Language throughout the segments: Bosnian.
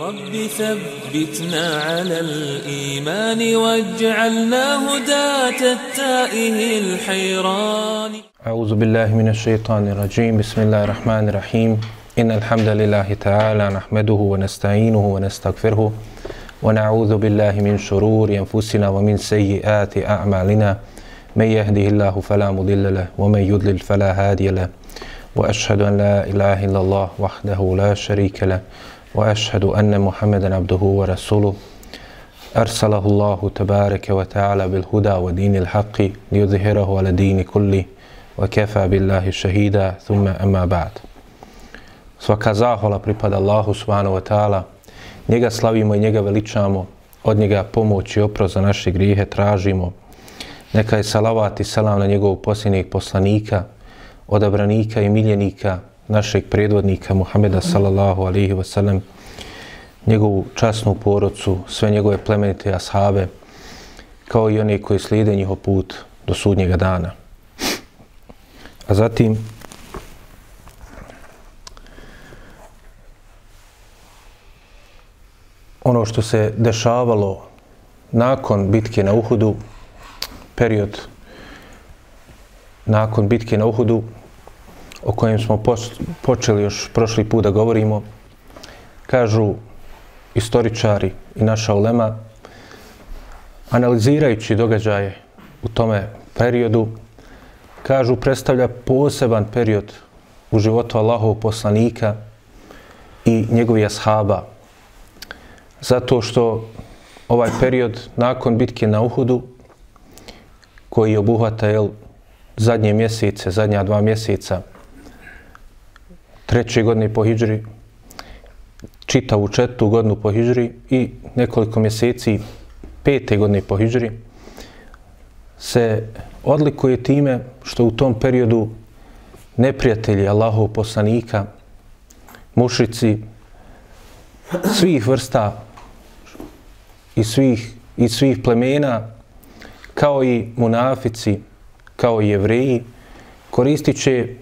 رب ثبتنا على الإيمان واجعلنا هداة التائه الحيران. أعوذ بالله من الشيطان الرجيم. بسم الله الرحمن الرحيم. إن الحمد لله تعالى نحمده ونستعينه ونستغفره ونعوذ بالله من شرور أنفسنا ومن سيئات أعمالنا. من يهده الله فلا مضل له ومن يضلل فلا هادي له. وأشهد أن لا إله إلا الله وحده لا شريك له وأشهد أن محمدا عبده ورسوله أرسله الله تبارك وتعالى بالهدى ودين الحق ليظهره على دين كله وكفى بالله شهيدا ثم أما بعد Svaka zahvala pripada Allahu subhanahu wa ta'ala. Njega slavimo i njega veličamo. Od njega pomoć i oprost za naše grijehe tražimo. Neka je salavat i salam na njegovog posljednjeg poslanika, odabranika i miljenika, našeg predvodnika Muhameda sallallahu alihi wa sallam, njegovu časnu porodcu, sve njegove plemenite ashabe, kao i one koji slijede njihov put do sudnjega dana. A zatim, ono što se dešavalo nakon bitke na Uhudu, period nakon bitke na Uhudu, o kojem smo počeli još prošli put da govorimo, kažu istoričari i naša ulema, analizirajući događaje u tome periodu, kažu predstavlja poseban period u životu Allahov poslanika i njegovih ashaba. Zato što ovaj period nakon bitke na Uhudu, koji obuhvata jel, zadnje mjesece, zadnja dva mjeseca, treće godine po hijđri, čitavu četu godinu po hijđri i nekoliko mjeseci pete godine po hijđri, se odlikuje time što u tom periodu neprijatelji Allahov poslanika, mušici, svih vrsta i svih, i svih plemena, kao i munafici, kao i jevreji, koristit će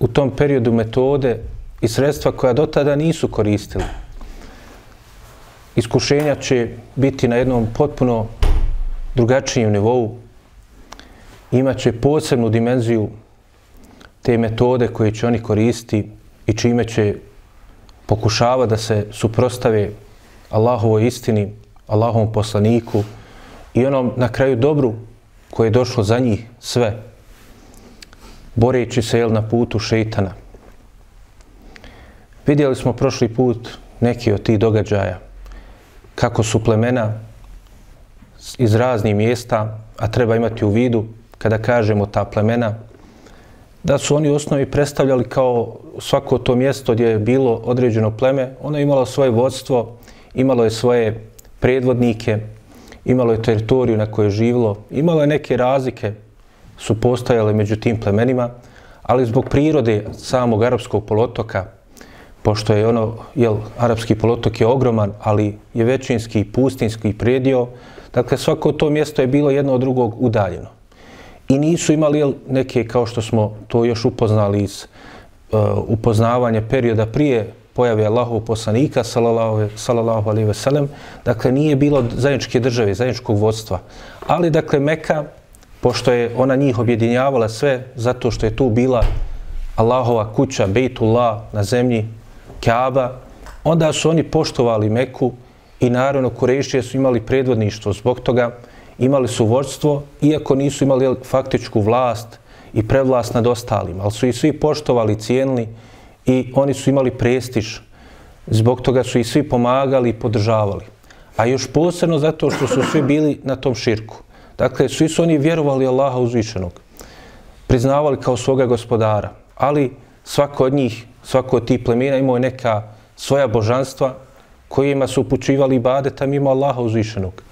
u tom periodu metode i sredstva koja do tada nisu koristili. Iskušenja će biti na jednom potpuno drugačijem nivou. Imaće posebnu dimenziju te metode koje će oni koristiti i čime će pokušava da se suprostave Allahovoj istini, Allahovom poslaniku i onom na kraju dobru koje je došlo za njih sve boreći se jel, na putu šeitana. Vidjeli smo prošli put neki od tih događaja kako su plemena iz raznih mjesta, a treba imati u vidu kada kažemo ta plemena, da su oni u osnovi predstavljali kao svako to mjesto gdje je bilo određeno pleme, ono je imalo svoje vodstvo, imalo je svoje predvodnike, imalo je teritoriju na kojoj je živilo, imalo je neke razlike su postojale među tim plemenima, ali zbog prirode samog arapskog polotoka, pošto je ono, jel, arapski polotok je ogroman, ali je većinski pustinski predio, dakle svako to mjesto je bilo jedno od drugog udaljeno. I nisu imali jel, neke, kao što smo to još upoznali iz uh, upoznavanja perioda prije pojave Allahov poslanika, salallahu alaihi veselem, dakle nije bilo zajedničke države, zajedničkog vodstva. Ali, dakle, Meka, pošto je ona njih objedinjavala sve zato što je tu bila Allahova kuća, Bejtullah na zemlji, Kaaba, onda su oni poštovali Meku i naravno Kurešije su imali predvodništvo zbog toga, imali su vođstvo, iako nisu imali faktičku vlast i prevlast nad ostalima, ali su i svi poštovali, cijenili i oni su imali prestiž. Zbog toga su i svi pomagali i podržavali. A još posebno zato što su svi bili na tom širku. Dakle, svi su oni vjerovali Allaha uzvišenog, priznavali kao svoga gospodara, ali svako od njih, svako od tih plemena imao neka svoja božanstva kojima su upućivali ibadeta mimo Allaha uzvišenog,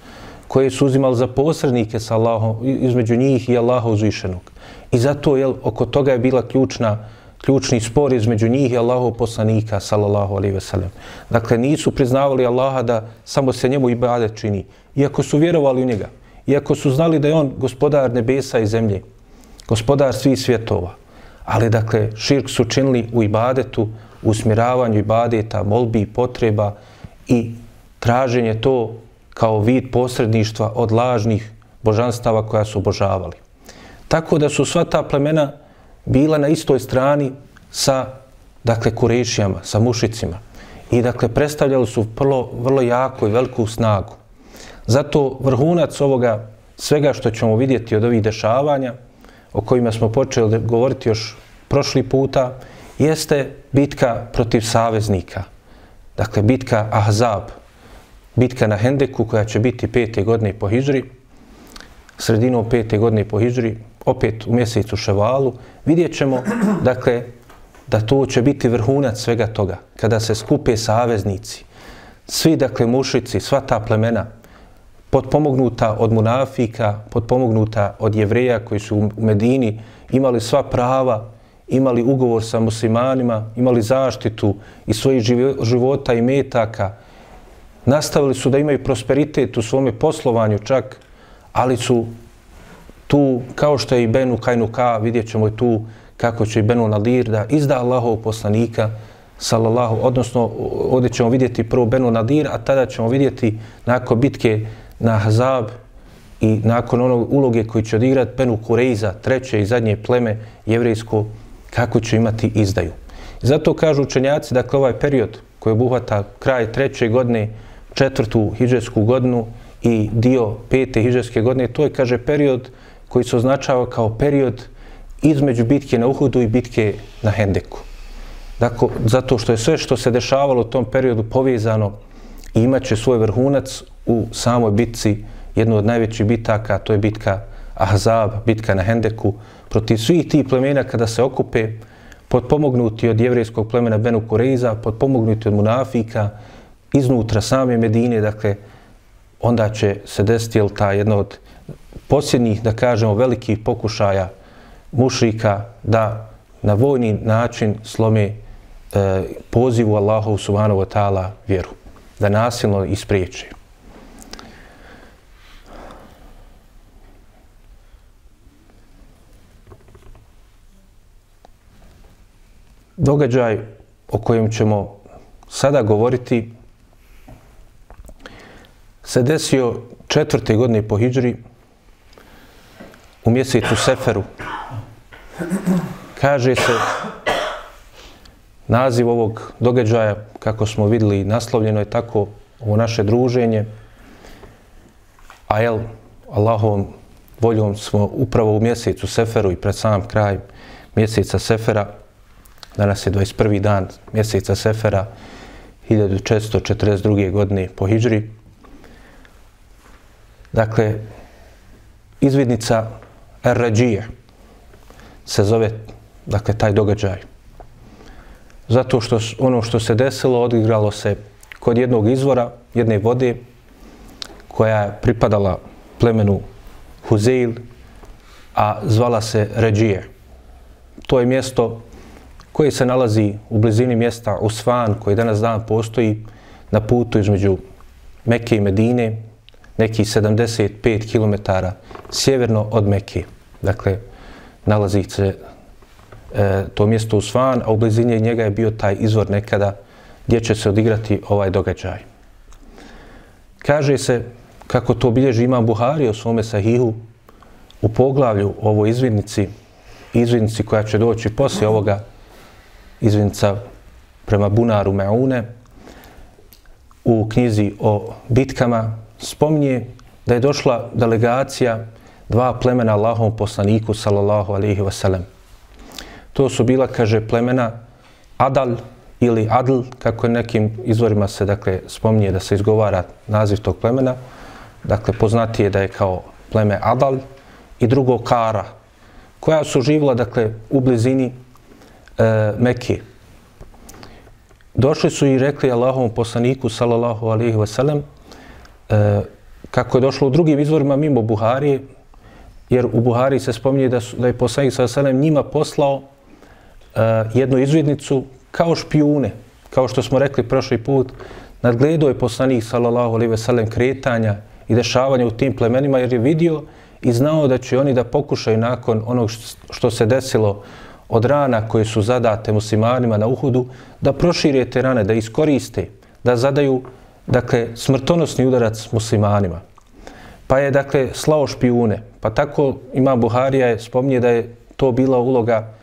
koje su uzimali za posrednike sa Allahom, između njih i Allaha uzvišenog. I zato je oko toga je bila ključna, ključni spor između njih i Allahov poslanika, sallallahu alaihi ve sellem. Dakle, nisu priznavali Allaha da samo se njemu ibadet čini, iako su vjerovali u njega iako su znali da je on gospodar nebesa i zemlje, gospodar svih svjetova. Ali, dakle, širk su činili u ibadetu, u smiravanju ibadeta, molbi i potreba i traženje to kao vid posredništva od lažnih božanstava koja su obožavali. Tako da su sva ta plemena bila na istoj strani sa dakle kurešijama, sa mušicima. I dakle predstavljali su vrlo, vrlo jako i veliku snagu. Zato vrhunac ovoga svega što ćemo vidjeti od ovih dešavanja o kojima smo počeli govoriti još prošli puta jeste bitka protiv saveznika. Dakle, bitka Ahzab, bitka na Hendeku koja će biti pete godine po Hidžri, sredinom pete godine po Hidžri, opet u mjesecu Ševalu, vidjet ćemo, dakle, da to će biti vrhunac svega toga, kada se skupe saveznici, svi, dakle, mušici, sva ta plemena, podpomognuta od munafika, podpomognuta od jevreja koji su u Medini imali sva prava, imali ugovor sa muslimanima, imali zaštitu i svojih života i metaka, nastavili su da imaju prosperitet u svome poslovanju čak, ali su tu, kao što je i Benu Kajnuka, vidjet ćemo i tu kako će i Benu Nadir da izda Allahov poslanika, sallallahu, odnosno ovdje ćemo vidjeti prvo Benu Nadir, a tada ćemo vidjeti nakon bitke na Hazab i nakon onog uloge koji će odigrati Benu Kureiza, treće i zadnje pleme jevrijsko, kako će imati izdaju. Zato kažu učenjaci, dakle ovaj period koji obuhvata kraj treće godine, četvrtu hijđarsku godinu i dio pete hijđarske godine, to je, kaže, period koji se označava kao period između bitke na Uhudu i bitke na Hendeku. Dakle, zato što je sve što se dešavalo u tom periodu povezano i imaće svoj vrhunac u samoj bitci, jednu od najvećih bitaka, to je bitka Ahzab, bitka na Hendeku, protiv svih tih plemena kada se okupe, podpomognuti od jevrijskog plemena Benu Kureiza, podpomognuti od Munafika, iznutra same Medine, dakle, onda će se desiti ta jedna od posljednjih, da kažemo, velikih pokušaja mušrika da na vojni način slome e, pozivu Allahu subhanahu wa ta'ala vjeru, da nasilno ispriječe. Događaj o kojem ćemo sada govoriti se desio četvrte godine po Hidžri u mjesecu Seferu. Kaže se naziv ovog događaja, kako smo vidjeli, naslovljeno je tako ovo naše druženje. A jel, Allahovom voljom smo upravo u mjesecu Seferu i pred sam kraj mjeseca Sefera, danas je 21. dan mjeseca Sefera, 1442. godine po Hidžri, Dakle, izvidnica Errađije se zove, dakle, taj događaj. Zato što ono što se desilo odigralo se kod jednog izvora, jedne vode, koja je pripadala plemenu Huzeil, a zvala se Ređije. To je mjesto koje se nalazi u blizini mjesta Usvan, koji danas dan postoji na putu između Mekke i Medine, neki 75 km sjeverno od Mekke. Dakle, nalazi se e, to mjesto u Svan, a u blizini njega je bio taj izvor nekada gdje će se odigrati ovaj događaj. Kaže se, kako to bilježi Imam Buhari o svome sahihu, u poglavlju ovo izvidnici, izvidnici koja će doći poslije ovoga izvidnica prema Bunaru Meune, u knjizi o bitkama, spominje da je došla delegacija dva plemena Allahom poslaniku sallallahu alaihi wasallam. To su bila, kaže, plemena Adal ili Adl, kako je nekim izvorima se, dakle, spominje da se izgovara naziv tog plemena. Dakle, poznatije da je kao pleme Adal i drugo Kara, koja su živjela, dakle, u blizini e, Mekije. Došli su i rekli Allahovom poslaniku sallallahu alaihi wasallam, e, kako je došlo u drugim izvorima mimo Buharije, jer u Buhari se spominje da, su, da je poslanik sa Selem njima poslao Eh, jednu izvidnicu kao špijune, kao što smo rekli prošli put, nadgledao je poslanik sallallahu alejhi ve sellem kretanja i dešavanja u tim plemenima jer je vidio i znao da će oni da pokušaju nakon onog što se desilo od rana koje su zadate muslimanima na Uhudu, da prošire te rane, da iskoriste, da zadaju dakle, smrtonosni udarac muslimanima. Pa je, dakle, slao špijune. Pa tako ima Buharija je spominje da je to bila uloga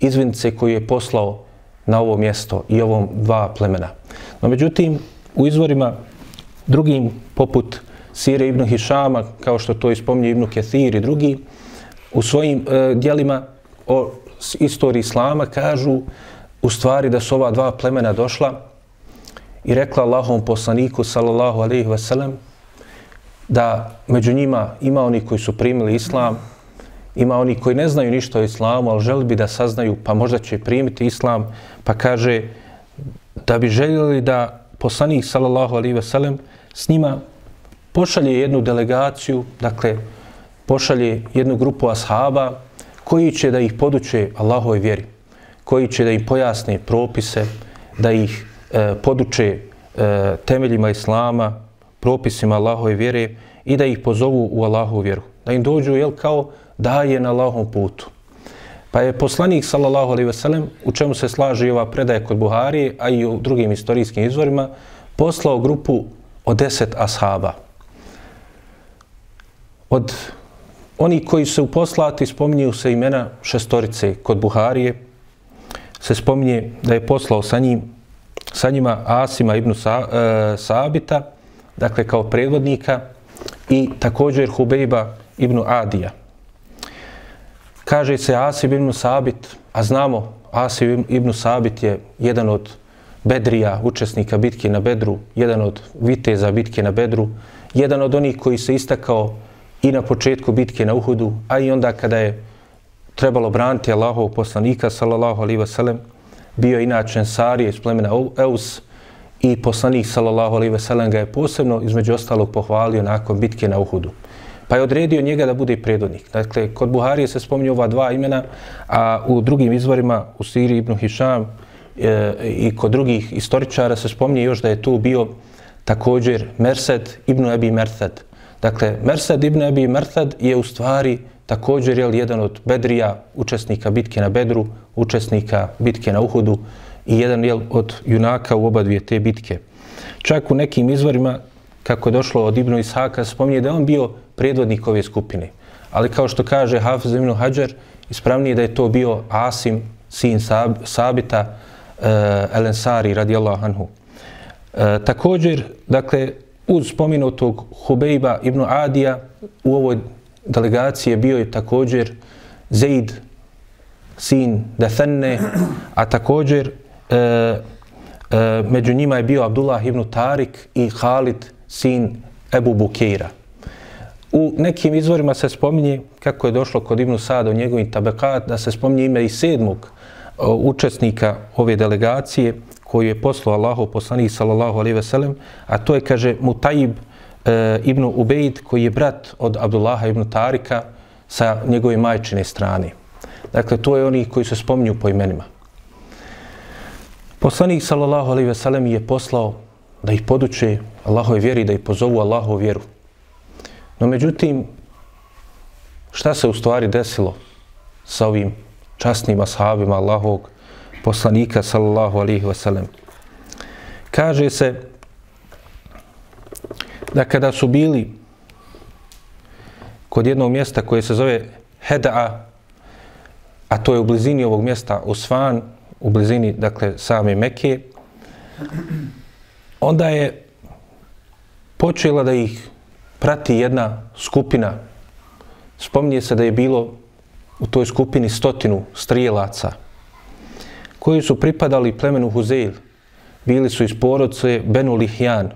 izvinice koju je poslao na ovo mjesto i ovom dva plemena. No, međutim, u izvorima drugim, poput Sire ibn Hišama, kao što to ispominje ibn Kethir i drugi, u svojim e, dijelima o istoriji Islama kažu u stvari da su ova dva plemena došla i rekla Allahom poslaniku sallallahu alaihi wasallam da među njima ima oni koji su primili islam, ima oni koji ne znaju ništa o islamu, ali želi bi da saznaju, pa možda će primiti islam, pa kaže da bi željeli da poslanik sallallahu alaihi wasallam s njima pošalje jednu delegaciju, dakle, pošalje jednu grupu ashaba koji će da ih poduče Allahove vjeri, koji će da im pojasne propise, da ih e, poduče e, temeljima Islama, propisima Allahove vjere i da ih pozovu u Allahu vjeru. Da im dođu jel, kao daje na Allahom putu. Pa je poslanik sallallahu alejhi ve sellem u čemu se slaže ova predaja kod Buhari, a i u drugim istorijskim izvorima, poslao grupu od deset ashaba. Od oni koji su poslati spominju se imena šestorice kod Buharije. Se spominje da je poslao sa njim sa njima Asima ibn Sa, e, Sabita, dakle kao predvodnika, i također Hubejba ibn Adija. Kaže se Asib ibn Sabit, a znamo Asib ibn Sabit je jedan od Bedrija, učesnika bitke na Bedru, jedan od viteza bitke na Bedru, jedan od onih koji se istakao i na početku bitke na Uhudu, a i onda kada je trebalo braniti Allahov poslanika, sallallahu alaihi wasallam, bio inače Sarije iz plemena Eus i poslanik, sallallahu alejhi ve sellem ga je posebno, između ostalog, pohvalio nakon bitke na Uhudu. Pa je odredio njega da bude predvodnik. Dakle, kod Buharije se spominju ova dva imena, a u drugim izvorima, u Siriji ibn Hišam e, i kod drugih istoričara se spominje još da je tu bio također Mersed ibn Abi Mersed, Dakle, Mersed ibn Abi Mersad je u stvari također je jedan od Bedrija, učesnika bitke na Bedru, učesnika bitke na Uhudu i jedan je od junaka u oba dvije te bitke. Čak u nekim izvorima, kako je došlo od Ibnu Ishaka, spominje da on bio predvodnik ove skupine. Ali kao što kaže Hafiz ibn Hajar, ispravnije da je to bio Asim, sin Sab, Sabita, eh, uh, Elensari, radijallahu anhu. Uh, također, dakle, uz spominutog Hubejba ibn Adija u ovoj delegaciji je bio je također Zaid, sin Defenne, a također e, e, među njima je bio Abdullah ibn Tarik i Halid, sin Ebu Bukeira. U nekim izvorima se spominje, kako je došlo kod Ibnu Sada u njegovim tabekat, da se spominje ime i sedmog e, učesnika ove delegacije, koju je poslao Allahu poslanik sallallahu alejhi ve sellem, a to je kaže Mutajib e, ibn Ubejd koji je brat od Abdullaha ibn Tarika sa njegove majčine strane. Dakle to je oni koji se spominju po imenima. Poslanik sallallahu alejhi ve sellem je poslao da ih poduče Allahove vjeri, da ih pozovu Allahovu vjeru. No međutim, šta se u stvari desilo sa ovim časnim ashabima Allahovog poslanika sallallahu alaihi wasallam. Kaže se da kada su bili kod jednog mjesta koje se zove Heda'a, a to je u blizini ovog mjesta Osvan, u blizini, dakle, same Mekije, onda je počela da ih prati jedna skupina. Spominje se da je bilo u toj skupini stotinu strijelaca, koji su pripadali plemenu Huzeil. Bili su iz porodce Benu Lihjan.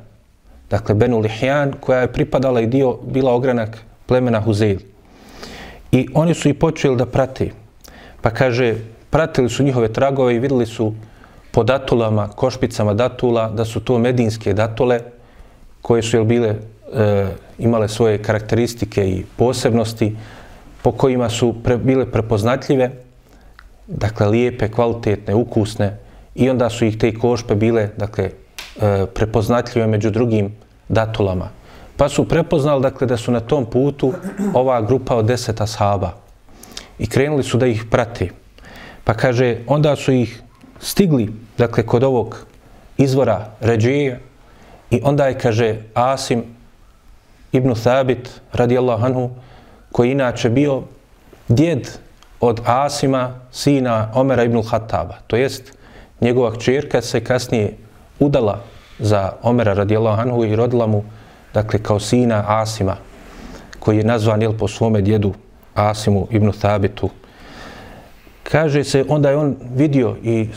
Dakle, Benu Lihjan koja je pripadala i dio, bila ogranak plemena Huzeil. I oni su i počeli da prati. Pa kaže, pratili su njihove tragove i videli su po datulama, košpicama datula, da su to medinske datule koje su jel, bile, e, imale svoje karakteristike i posebnosti po kojima su pre, bile prepoznatljive dakle, lijepe, kvalitetne, ukusne i onda su ih te košpe bile, dakle, e, prepoznatljive među drugim datulama. Pa su prepoznali, dakle, da su na tom putu ova grupa od deseta sahaba i krenuli su da ih prati. Pa kaže, onda su ih stigli, dakle, kod ovog izvora Ređije I onda je, kaže, Asim ibn Thabit, radijallahu anhu, koji inače bio djed od Asima, sina Omera ibn Khattaba. To jest, njegova kćerka se kasnije udala za Omera radijallahu anhu i rodila mu, dakle, kao sina Asima, koji je nazvan, jel, po svome djedu Asimu ibn Thabitu. Kaže se, onda je on vidio i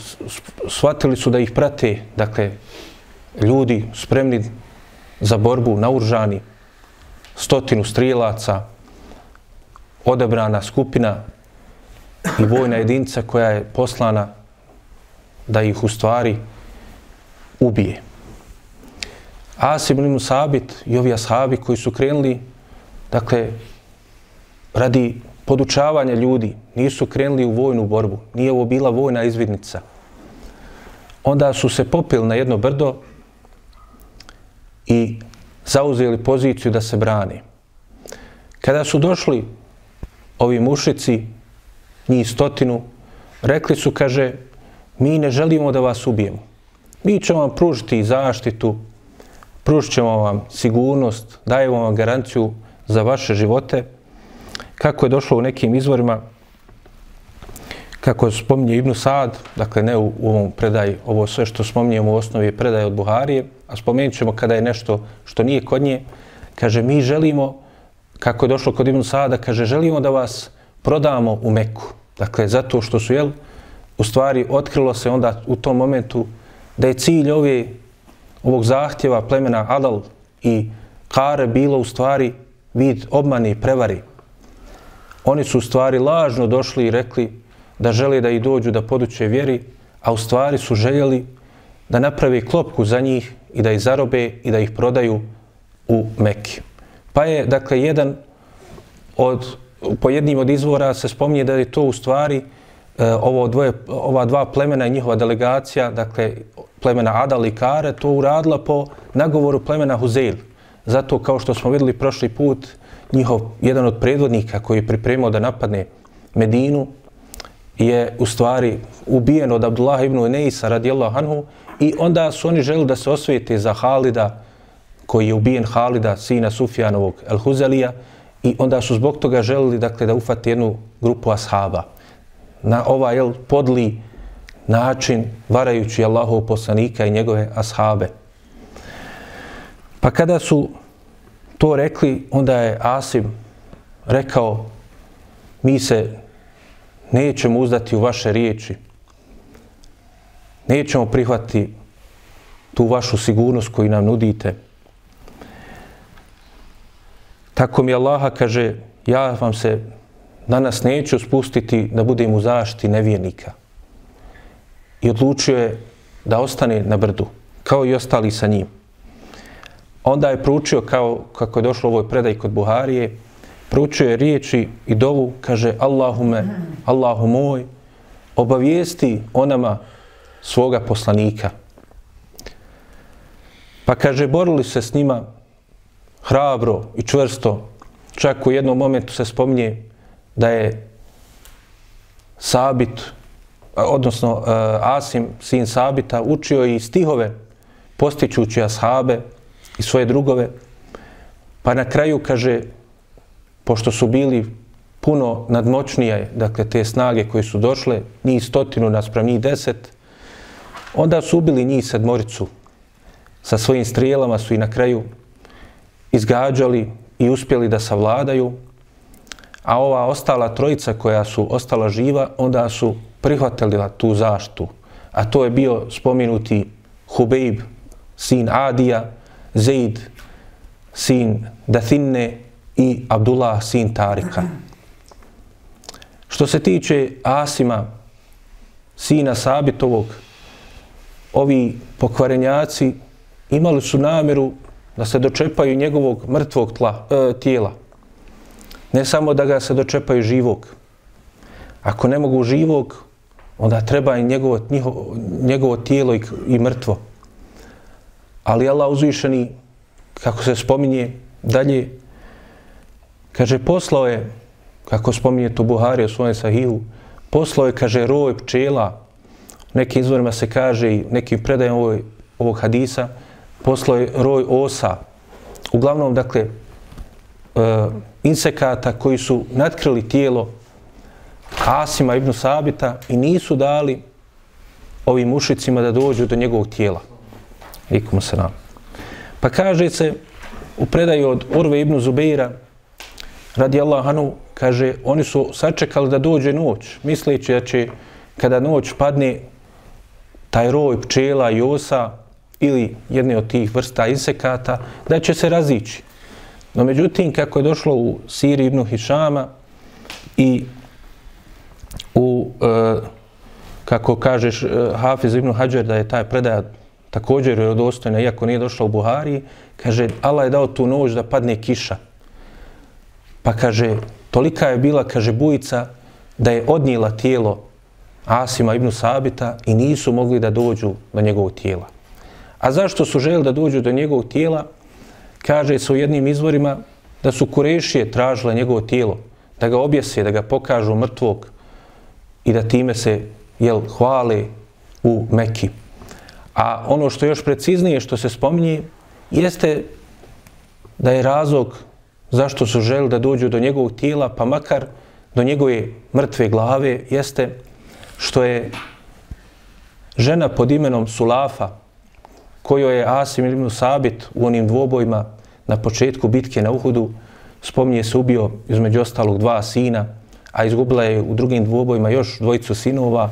shvatili su da ih prate, dakle, ljudi spremni za borbu, nauržani, stotinu strilaca, odebrana skupina i vojna jedinica koja je poslana da ih u stvari ubije. Asib ibn Musabit i ovi ashabi koji su krenuli, dakle, radi podučavanja ljudi, nisu krenuli u vojnu borbu, nije ovo bila vojna izvidnica. Onda su se popili na jedno brdo i zauzeli poziciju da se brane. Kada su došli ovi mušici, njih stotinu, rekli su, kaže, mi ne želimo da vas ubijemo. Mi ćemo vam pružiti zaštitu, pružit ćemo vam sigurnost, dajemo vam garanciju za vaše živote. Kako je došlo u nekim izvorima, kako spominje Ibnu Sad, dakle ne u, u ovom predaju, ovo sve što spominjemo u osnovi je predaj od Buharije, a spomenut ćemo kada je nešto što nije kod nje, kaže mi želimo, kako je došlo kod Ibnu Sada, kaže želimo da vas prodamo u Meku. Dakle, zato što su, jel, u stvari otkrilo se onda u tom momentu da je cilj ove, ovog zahtjeva plemena Adal i Kare bilo u stvari vid obmane i prevari. Oni su u stvari lažno došli i rekli da žele da i dođu da poduće vjeri, a u stvari su željeli da naprave klopku za njih i da ih zarobe i da ih prodaju u Mekke. Pa je, dakle, jedan od, po jednim od izvora se spominje da je to u stvari e, ovo dvoje, ova dva plemena i njihova delegacija, dakle, plemena Adal i Kare, to uradila po nagovoru plemena Huzeil. Zato, kao što smo videli prošli put, njihov, jedan od predvodnika koji je pripremao da napadne Medinu, je u stvari ubijen od Abdullah ibn Uneisa radijallahu anhu i onda su oni želi da se osvijete za Halida koji je ubijen Halida, sina Sufjanovog El-Huzelija i onda su zbog toga želili dakle, da ufati jednu grupu ashaba. Na ovaj jel, podli način varajući Allahov poslanika i njegove ashabe. Pa kada su to rekli, onda je Asim rekao mi se nećemo uzdati u vaše riječi, nećemo prihvati tu vašu sigurnost koju nam nudite. Tako mi Allaha kaže, ja vam se danas neću spustiti da budem u zaštiti nevjernika. I odlučio je da ostane na brdu, kao i ostali sa njim. Onda je proučio, kao kako je došlo u ovoj predaj kod Buharije, proučio je riječi i dovu, kaže Allahume, Allahu moj, obavijesti onama svoga poslanika. Pa kaže, borili se s njima hrabro i čvrsto. Čak u jednom momentu se spominje da je Sabit, odnosno eh, Asim, sin Sabita, učio i stihove postičući ashabe i svoje drugove. Pa na kraju kaže, pošto su bili puno nadmoćnije, dakle te snage koje su došle, njih stotinu naspram njih deset, onda su ubili njih sedmoricu. Sa svojim strijelama su i na kraju izgađali i uspjeli da savladaju, a ova ostala trojica koja su ostala živa, onda su prihvatili tu zaštu. A to je bio spominuti Hubeib, sin Adija, Zaid, sin Dathinne, i Abdullah sin Tarika. Što se tiče Asima, sina Sabitovog, ovi pokvarenjaci imali su namjeru da se dočepaju njegovog mrtvog tla, e, tijela. Ne samo da ga se dočepaju živog. Ako ne mogu živog, onda treba i njegovo, njegovo tijelo i, i mrtvo. Ali Allah uzvišeni, kako se spominje dalje, Kaže, poslao je, kako spominje to Buhari u svojem sahihu, poslao je, kaže, roj pčela, nekim izvorima se kaže i nekim predajem ovog, ovog hadisa, poslao je roj osa, uglavnom, dakle, e, insekata koji su natkrili tijelo Asima ibn Sabita i nisu dali ovim mušicima da dođu do njegovog tijela. Ikum selam. Pa kaže se u predaju od Urve ibn Zubeira, radi Allahanu, kaže, oni su sačekali da dođe noć, misleći da će kada noć padne taj roj pčela i osa ili jedne od tih vrsta insekata, da će se razići. No međutim, kako je došlo u Siri ibn Hišama i u, e, kako kažeš, e, Hafiz ibn Hajar, da je taj predaj također rodostojna, iako nije došla u Buhari, kaže, Allah je dao tu noć da padne kiša. Pa kaže, tolika je bila, kaže, bujica, da je odnijela tijelo Asima ibn Sabita i nisu mogli da dođu do njegovog tijela. A zašto su želi da dođu do njegovog tijela? Kaže se u jednim izvorima da su Kurešije tražile njegovo tijelo, da ga objese, da ga pokažu mrtvog i da time se jel, hvale u Mekiju. A ono što je još preciznije što se spominje jeste da je razlog zašto su želi da dođu do njegovog tijela, pa makar do njegove mrtve glave, jeste što je žena pod imenom Sulafa, kojoj je Asim ibn Sabit u onim dvobojima na početku bitke na Uhudu, spominje se ubio između ostalog dva sina, a izgubila je u drugim dvobojima još dvojicu sinova,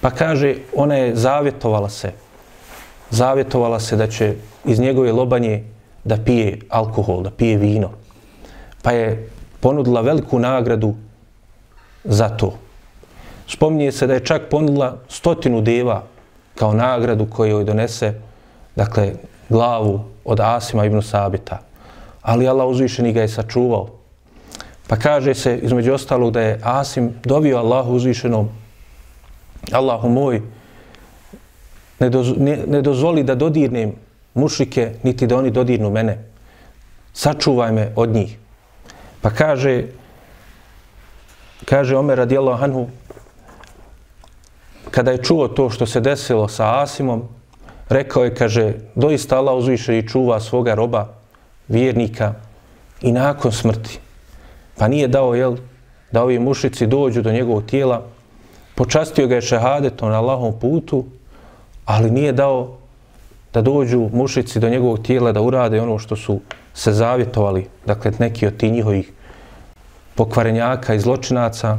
pa kaže, ona je zavjetovala se, zavjetovala se da će iz njegove lobanje da pije alkohol, da pije vino. Pa je ponudila veliku nagradu za to. Spominje se da je čak ponudila stotinu deva kao nagradu koju joj donese, dakle, glavu od Asima ibn Sabita. Ali Allah uzvišeni ga je sačuvao. Pa kaže se, između ostalog, da je Asim dovio Allahu uzvišenom, Allahu moj, ne, doz, ne, ne dozvoli da dodirnem mušike, niti da oni dodirnu mene. Sačuvaj me od njih. Pa kaže, kaže Omer radijallahu anhu, kada je čuo to što se desilo sa Asimom, rekao je, kaže, doista Allah uzviše i čuva svoga roba, vjernika, i nakon smrti. Pa nije dao, jel, da ovi mušici dođu do njegovog tijela, počastio ga je šehadetom na Allahom putu, ali nije dao da dođu mušici do njegovog tijela da urade ono što su se zavjetovali, dakle neki od ti njihovih pokvarenjaka i zločinaca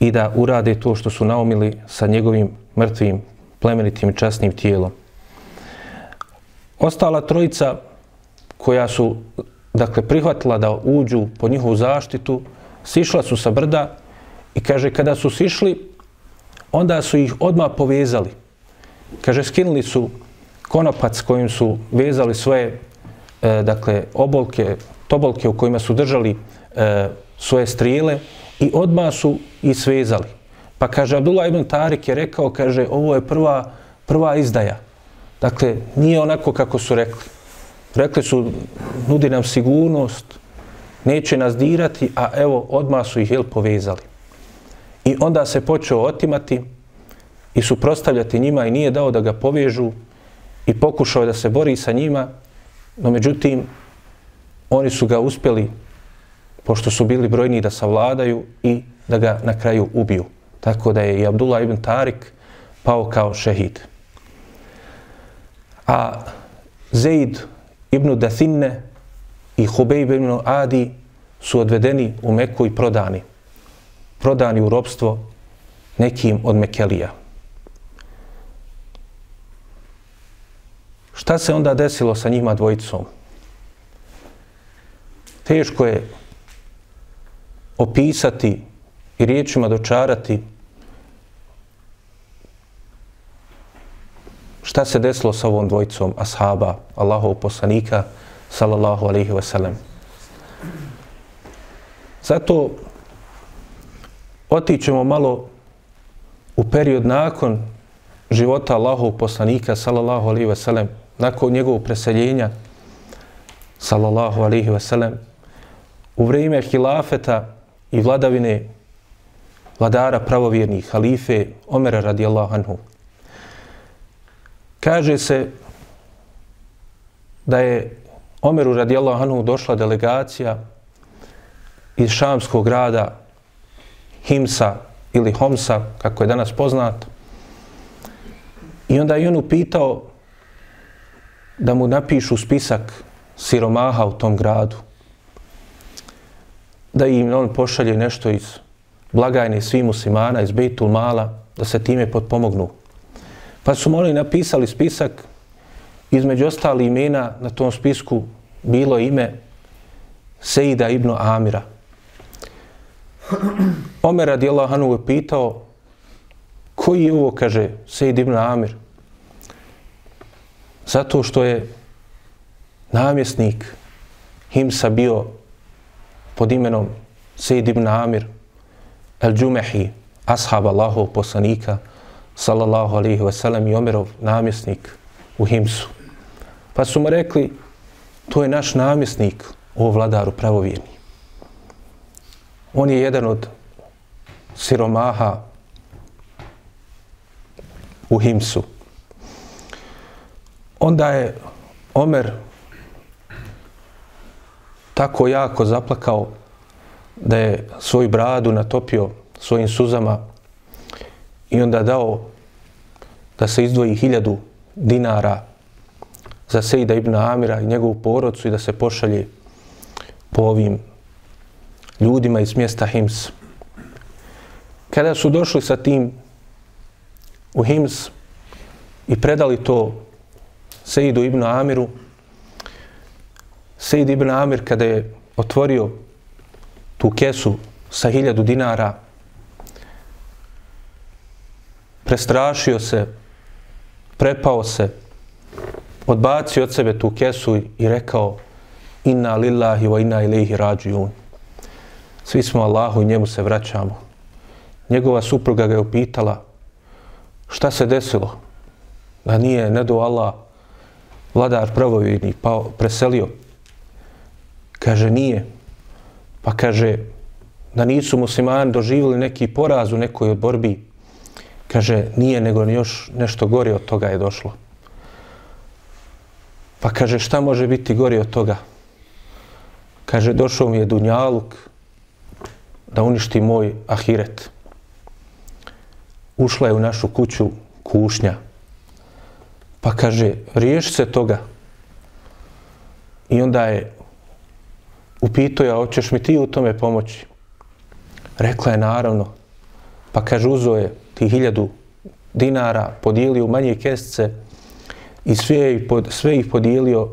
i da urade to što su naumili sa njegovim mrtvim, plemenitim i časnim tijelom. Ostala trojica koja su dakle prihvatila da uđu po njihovu zaštitu, sišla su sa brda i kaže kada su sišli, onda su ih odmah povezali. Kaže skinuli su konopac kojim su vezali svoje e, dakle obolke, tobolke u kojima su držali e, svoje strijele i odmah su ih svezali. Pa kaže Abdullah ibn Tarik je rekao, kaže ovo je prva, prva izdaja. Dakle, nije onako kako su rekli. Rekli su, nudi nam sigurnost, neće nas dirati, a evo, odmah su ih jel, povezali. I onda se počeo otimati i suprostavljati njima i nije dao da ga povežu i pokušao da se bori sa njima, no međutim, oni su ga uspjeli, pošto su bili brojni da savladaju i da ga na kraju ubiju. Tako da je i Abdullah ibn Tarik pao kao šehid. A Zaid ibn Dathinne i Hubejb ibn Adi su odvedeni u Meku i prodani. Prodani u robstvo nekim od Mekelija. Šta se onda desilo sa njima dvojicom? Teško je opisati i riječima dočarati šta se desilo sa ovom dvojicom ashaba, Allahov poslanika, sallallahu alaihi wa sallam. Zato otićemo malo u period nakon života Allahov poslanika, sallallahu alaihi wa sallam, nakon njegovog preseljenja, sallallahu alaihi wasallam, u vrijeme hilafeta i vladavine vladara pravovjernih, halife Omera radijallahu anhu. Kaže se da je Omeru radijallahu anhu došla delegacija iz šamskog grada Himsa ili Homsa, kako je danas poznat. I onda je on upitao da mu napišu spisak siromaha u tom gradu. Da im on pošalje nešto iz blagajne svih muslimana, iz Bejtul Mala, da se time potpomognu. Pa su oni napisali spisak, između ostali imena na tom spisku bilo ime Sejida ibn Amira. Omer radijallahu anhu je pitao koji je ovo, kaže, Sejid ibn Amir. Zato što je namjesnik Himsa bio pod imenom Sejid ibn Amir el-đumehi, ashab Allahov poslanika, sallallahu alaihi wa sallam i Omerov namjesnik u Himsu. Pa su mu rekli, to je naš namjesnik, o vladaru pravovjerni. On je jedan od siromaha u Himsu. Onda je Omer tako jako zaplakao da je svoju bradu natopio svojim suzama i onda dao da se izdvoji hiljadu dinara za Sejda ibn Amira i njegovu porodcu i da se pošalje po ovim ljudima iz mjesta Hims. Kada su došli sa tim u Hims i predali to Sejdu ibn Amiru, Sejid ibn Amir kada je otvorio tu kesu sa hiljadu dinara, prestrašio se, prepao se, odbacio od sebe tu kesu i rekao inna lillahi wa inna ilaihi rađujun. Svi smo Allahu i njemu se vraćamo. Njegova supruga ga je upitala šta se desilo? Da nije, ne do Allah, vladar pravovjednik, pa preselio. Kaže, nije. Pa kaže, da nisu muslimani doživjeli neki poraz u nekoj borbi. Kaže, nije, nego još nešto gore od toga je došlo. Pa kaže, šta može biti gori od toga? Kaže, došao mi je Dunjaluk da uništi moj ahiret. Ušla je u našu kuću kušnja. Pa kaže, riješ se toga. I onda je upito ja, hoćeš mi ti u tome pomoći? Rekla je, naravno. Pa kaže, uzo je ti hiljadu dinara, podijelio u manje kesce, i sve ih, pod, sve ih podijelio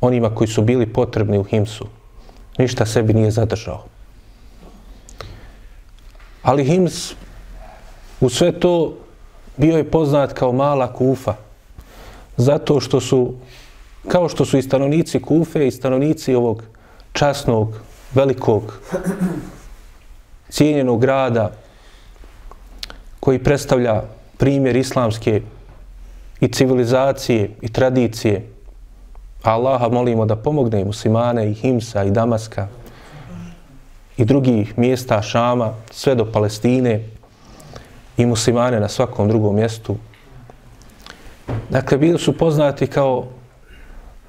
onima koji su bili potrebni u Himsu. Ništa sebi nije zadržao. Ali Hims u sve to bio je poznat kao mala kufa. Zato što su, kao što su i stanovnici kufe i stanovnici ovog časnog, velikog, cijenjenog grada koji predstavlja primjer islamske i civilizacije i tradicije. Allaha molimo da pomogne i muslimane i Himsa i Damaska i drugih mjesta Šama sve do Palestine i muslimane na svakom drugom mjestu. Dakle, bili su poznati kao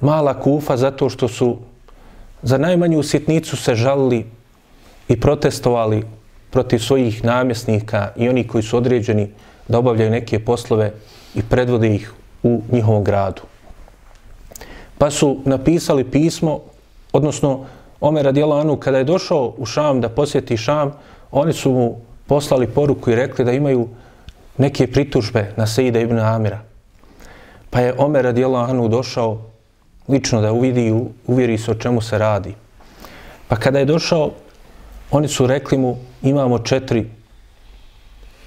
mala kufa zato što su za najmanju sitnicu se žalili i protestovali protiv svojih namjesnika i oni koji su određeni da obavljaju neke poslove i predvode ih u njihovom gradu. Pa su napisali pismo, odnosno Omer radijalo Anu, kada je došao u Šam da posjeti Šam, oni su mu poslali poruku i rekli da imaju neke pritužbe na Sejida ibn Amira. Pa je Omer radijallahu anhu došao lično da uvidi i uvjeri se o čemu se radi. Pa kada je došao, oni su rekli mu imamo četiri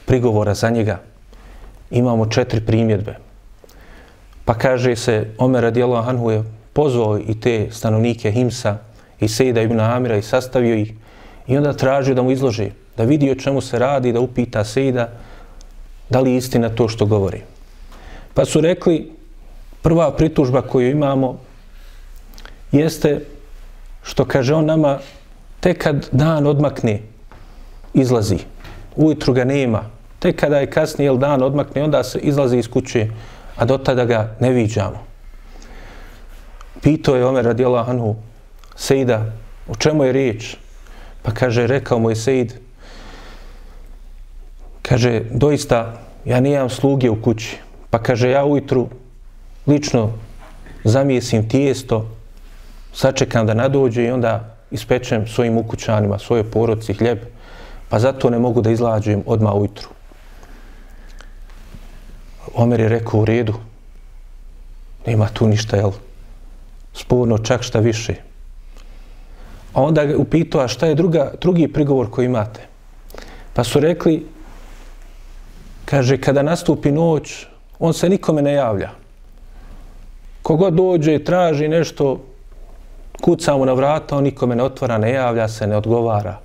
prigovora za njega imamo četiri primjedbe. Pa kaže se, Omer radijallahu anhu je pozvao i te stanovnike Himsa i Sejda ibn Amira i sastavio ih i onda tražio da mu izloži, da vidi o čemu se radi, da upita Sejda da li je istina to što govori. Pa su rekli, prva pritužba koju imamo jeste što kaže on nama tek kad dan odmakne izlazi. Ujutru ga nema, Tek kada je kasnije jel, dan odmakne, onda se izlazi iz kuće, a do tada ga ne viđamo. pitao je Omer radijallahu anhu Sejda, o čemu je riječ? Pa kaže, rekao mu je Sejd, kaže, doista, ja nijam sluge u kući. Pa kaže, ja ujutru lično zamijesim tijesto, sačekam da nadođe i onda ispečem svojim ukućanima, svoje poroci, hljeb, pa zato ne mogu da izlađujem odmah ujutru. Omer je rekao u redu, nema tu ništa, jel? Sporno, čak šta više. A onda ga upitao, a šta je druga, drugi prigovor koji imate? Pa su rekli, kaže, kada nastupi noć, on se nikome ne javlja. Kogod dođe i traži nešto, kuca mu na vrata, on nikome ne otvara, ne javlja se, ne odgovara.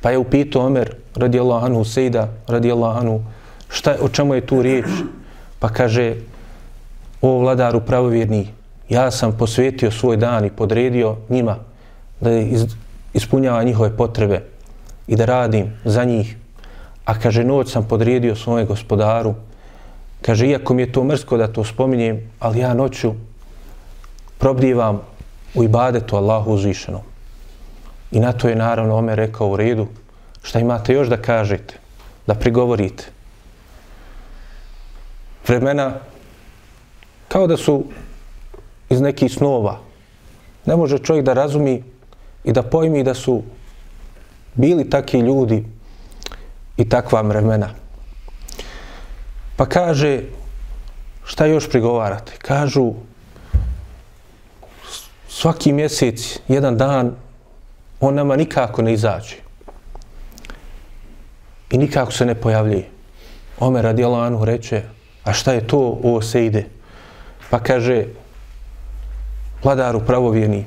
Pa je upitao Omer, radijallahu anhu, Sejda, radijallahu anhu, šta, o čemu je tu riječ? Pa kaže, o vladaru pravovjerni, ja sam posvetio svoj dan i podredio njima da iz, ispunjava njihove potrebe i da radim za njih. A kaže, noć sam podredio svoje gospodaru. Kaže, iako mi je to mrsko da to spominjem, ali ja noću probdivam u ibadetu Allahu uzvišenom. I na to je naravno Omer rekao u redu, šta imate još da kažete, da prigovorite. Vremena kao da su iz nekih snova. Ne može čovjek da razumi i da pojmi da su bili takvi ljudi i takva vremena. Pa kaže, šta još prigovarate? Kažu, svaki mjesec, jedan dan, on nama nikako ne izađe. I nikako se ne pojavljuje. Omer radijalanu reče, a šta je to, ovo se ide? Pa kaže, vladaru pravovjeni,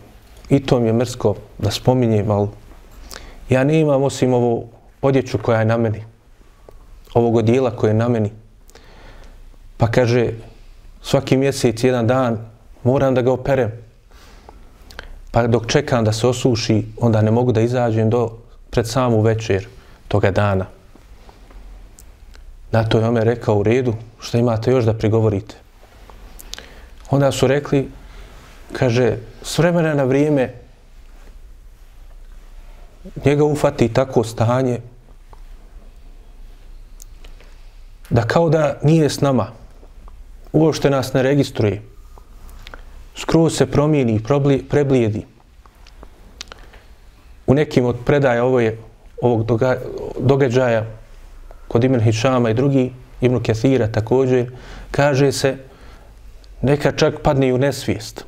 i to mi je mrsko da spominjem, ali ja ne imam osim ovo odjeću koja je na meni, ovog odijela koje je na meni. Pa kaže, svaki mjesec, jedan dan, moram da ga operem. Pa dok čekam da se osuši, onda ne mogu da izađem do pred samu večer toga dana. Na to je Omer rekao u redu, što imate još da prigovorite. Onda su rekli, kaže, s vremena na vrijeme njega ufati tako stanje da kao da nije s nama, uopšte nas ne registruje, skroz se promijeni i preblijedi. U nekim od predaja ovo je, ovog doga, događaja kod Ibn Hišama i drugi, Ibn Kethira također, kaže se neka čak padne u nesvijest.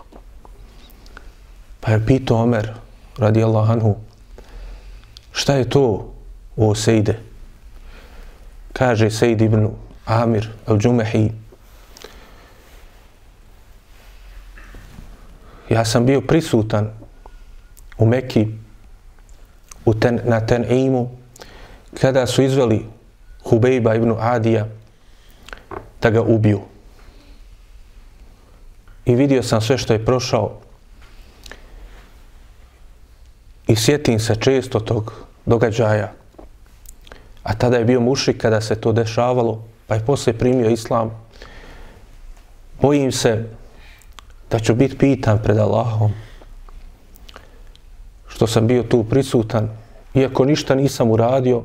Pa je pitao Omer, radi Allah anhu, šta je to o Sejde? Kaže Sejid ibn Amir al-đumehi, ja sam bio prisutan u Meki, u ten, na ten imu, kada su izveli Hubejba ibn Adija da ga ubiju. I vidio sam sve što je prošao I sjetim se često tog događaja. A tada je bio mušik kada se to dešavalo, pa je poslije primio islam. Bojim se da ću biti pitan pred Allahom što sam bio tu prisutan, iako ništa nisam uradio,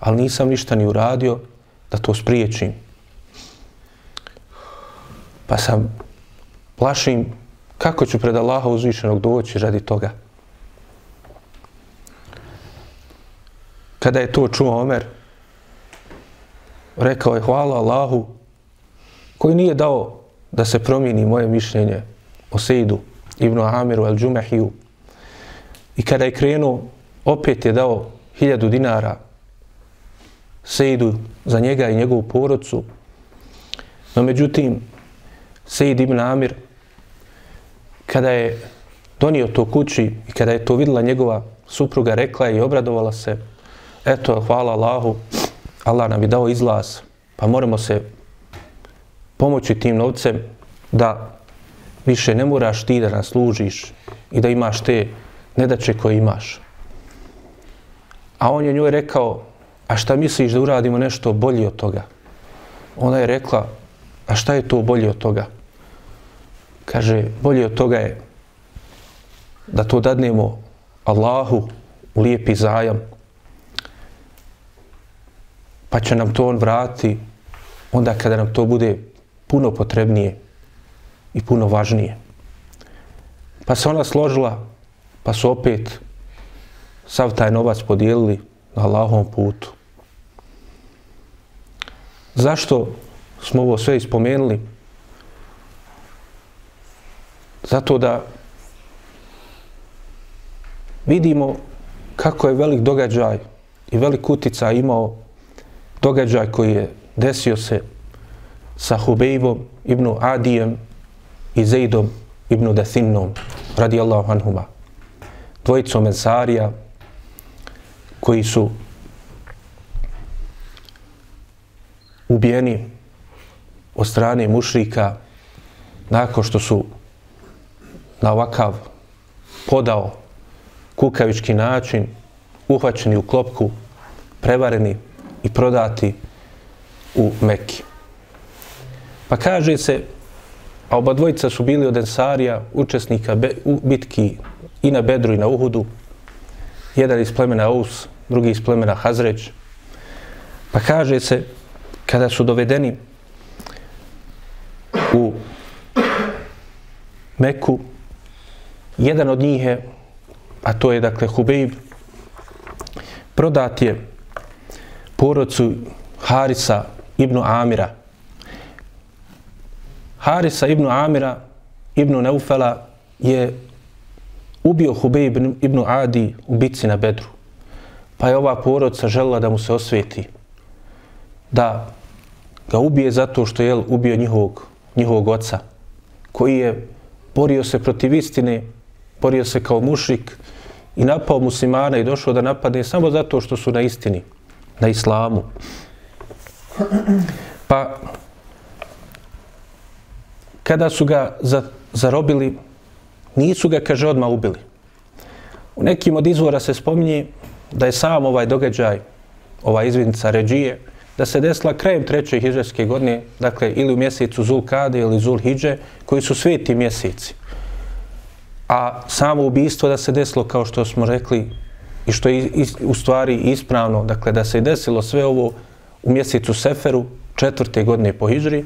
ali nisam ništa ni uradio da to spriječim. Pa sam plašim kako ću pred Allaha uzvišenog doći radi toga. Kada je to čuo Omer, rekao je hvala Allahu koji nije dao da se promijeni moje mišljenje o Sejdu Ibnu Amiru el Džumehiju. I kada je krenuo, opet je dao hiljadu dinara Sejdu za njega i njegovu porodcu. No međutim, Seid Ibn Amir, kada je donio to kući i kada je to videla njegova supruga, rekla je i obradovala se, eto, hvala Allahu, Allah nam je dao izlaz, pa moramo se pomoći tim novcem da više ne moraš ti da nas služiš i da imaš te nedače koje imaš. A on je njoj rekao, a šta misliš da uradimo nešto bolje od toga? Ona je rekla, a šta je to bolje od toga? kaže, bolje od toga je da to dadnemo Allahu u lijepi zajam, pa će nam to on vrati onda kada nam to bude puno potrebnije i puno važnije. Pa se ona složila, pa su opet sav taj novac podijelili na Allahovom putu. Zašto smo ovo sve ispomenuli? Zato da vidimo kako je velik događaj i velik utica imao događaj koji je desio se sa Hubejbom ibn Adijem i Zeidom ibn Dathinom radijallahu anhuma dvojicom Ensarija koji su ubijeni od strane mušrika nakon što su na ovakav podao kukavički način uhvaćeni u klopku, prevareni i prodati u Mekki. Pa kaže se, a oba dvojica su bili od Ensarija, učesnika be, u bitki i na Bedru i na Uhudu, jedan iz plemena Aus, drugi iz plemena Hazreć. Pa kaže se, kada su dovedeni u Meku, jedan od njih je, a to je dakle Hubeib, prodat je porodcu Harisa ibn Amira. Harisa ibn Amira ibn Neufela je ubio Hubej ibn ibn Adi u bitci na Bedru. Pa je ova porodca željela da mu se osveti. Da ga ubije zato što je ubio njihovog, njihovog oca. Koji je borio se protiv istine, borio se kao mušrik i napao muslimana i došao da napadne samo zato što su na istini, na islamu. Pa, kada su ga za, zarobili, nisu ga, kaže, odmah ubili. U nekim od izvora se spominje da je sam ovaj događaj, ova izvidnica Ređije, da se desila krajem treće hiđarske godine, dakle, ili u mjesecu Zul Kade ili Zulhidže, koji su sveti mjeseci. A samo ubistvo da se desilo, kao što smo rekli, i što je u stvari ispravno, dakle, da se desilo sve ovo u mjesecu Seferu, četvrte godine po Hidžri,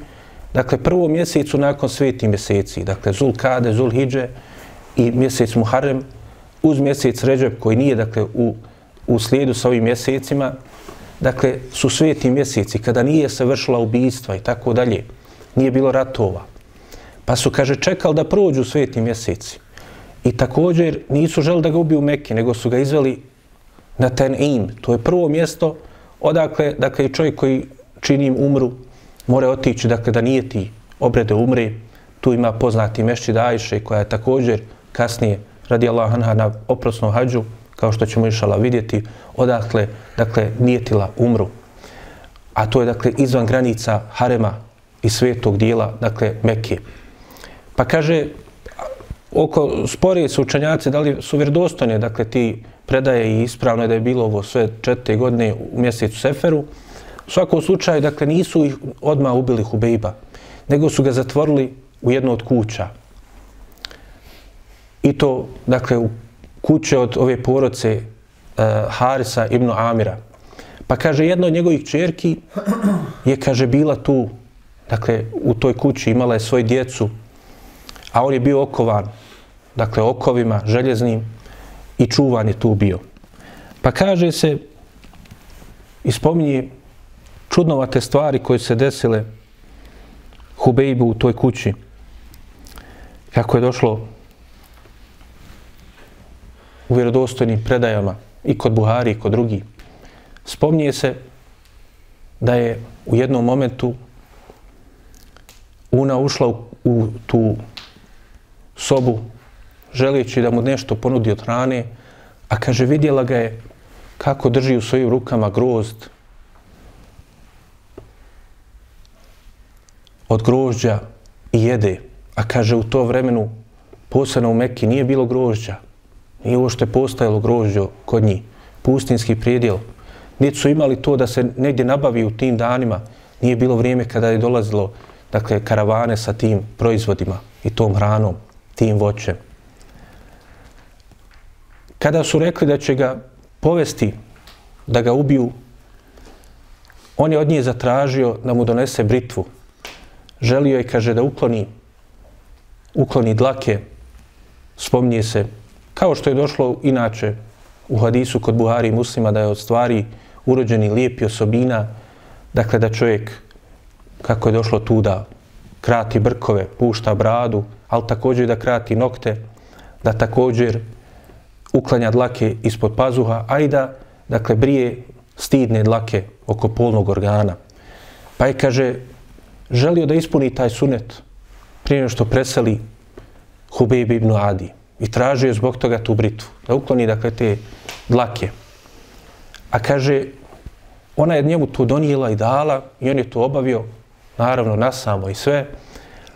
dakle, prvo mjesecu nakon sveti mjeseci, dakle, Zul Kade, Zul Hidže i mjesec Muharrem, uz mjesec Ređeb, koji nije, dakle, u, u slijedu sa ovim mjesecima, dakle, su sveti mjeseci, kada nije se vršila ubijstva i tako dalje, nije bilo ratova. Pa su, kaže, čekali da prođu sveti mjeseci. I također nisu želi da ga ubiju Mekke, nego su ga izveli na ten im. To je prvo mjesto odakle, dakle, čovjek koji čini im umru, More otići, dakle, da nije ti obrede umre. Tu ima poznati mešći Dajše, koja je također kasnije, radi Allah anha, na oprosnom hađu, kao što ćemo išala vidjeti, odakle, dakle, nijetila umru. A to je, dakle, izvan granica Harema i svetog dijela, dakle, Mekke. Pa kaže, oko sporije su učenjaci, da li su vjerodostojne, dakle, ti predaje i ispravno je da je bilo ovo sve četiri godine u mjesecu Seferu. U svakom slučaju, dakle, nisu ih odmah ubili Hubejba, nego su ga zatvorili u jednu od kuća. I to, dakle, u kuće od ove poroce uh, eh, Harisa ibn Amira. Pa kaže, jedna od njegovih čerki je, kaže, bila tu, dakle, u toj kući imala je svoju djecu, a on je bio okovan, dakle, okovima željeznim i čuvan je tu bio. Pa kaže se, ispominje čudnovate stvari koje se desile Hubejbu u toj kući. Kako je došlo u vjerodostojnim predajama i kod Buhari i kod drugi. Spomnije se da je u jednom momentu Una ušla u, u tu sobu želeći da mu nešto ponudi od hrane, a kaže vidjela ga je kako drži u svojim rukama grozd od grožđa i jede. A kaže u to vremenu posebno u Mekki nije bilo grožđa. Nije ovo što je postajalo grožđo kod njih. Pustinski prijedjel. Niti su imali to da se negdje nabavi u tim danima. Nije bilo vrijeme kada je dolazilo dakle, karavane sa tim proizvodima. i tom hranom, tim voćem. Kada su rekli da će ga povesti, da ga ubiju, on je od nje zatražio da mu donese britvu. Želio je, kaže, da ukloni, ukloni dlake, spomnije se, kao što je došlo inače u hadisu kod Buhari i muslima, da je od stvari urođeni lijepi osobina, dakle da čovjek, kako je došlo tu da krati brkove, pušta bradu, ali također da krati nokte, da također uklanja dlake ispod pazuha, a i da, dakle, brije stidne dlake oko polnog organa. Pa je, kaže, želio da ispuni taj sunet prije što preseli Hubejb ibn Adi i tražio zbog toga tu britvu, da ukloni, dakle, te dlake. A kaže, ona je njemu to donijela i dala i on je to obavio, naravno, nasamo i sve,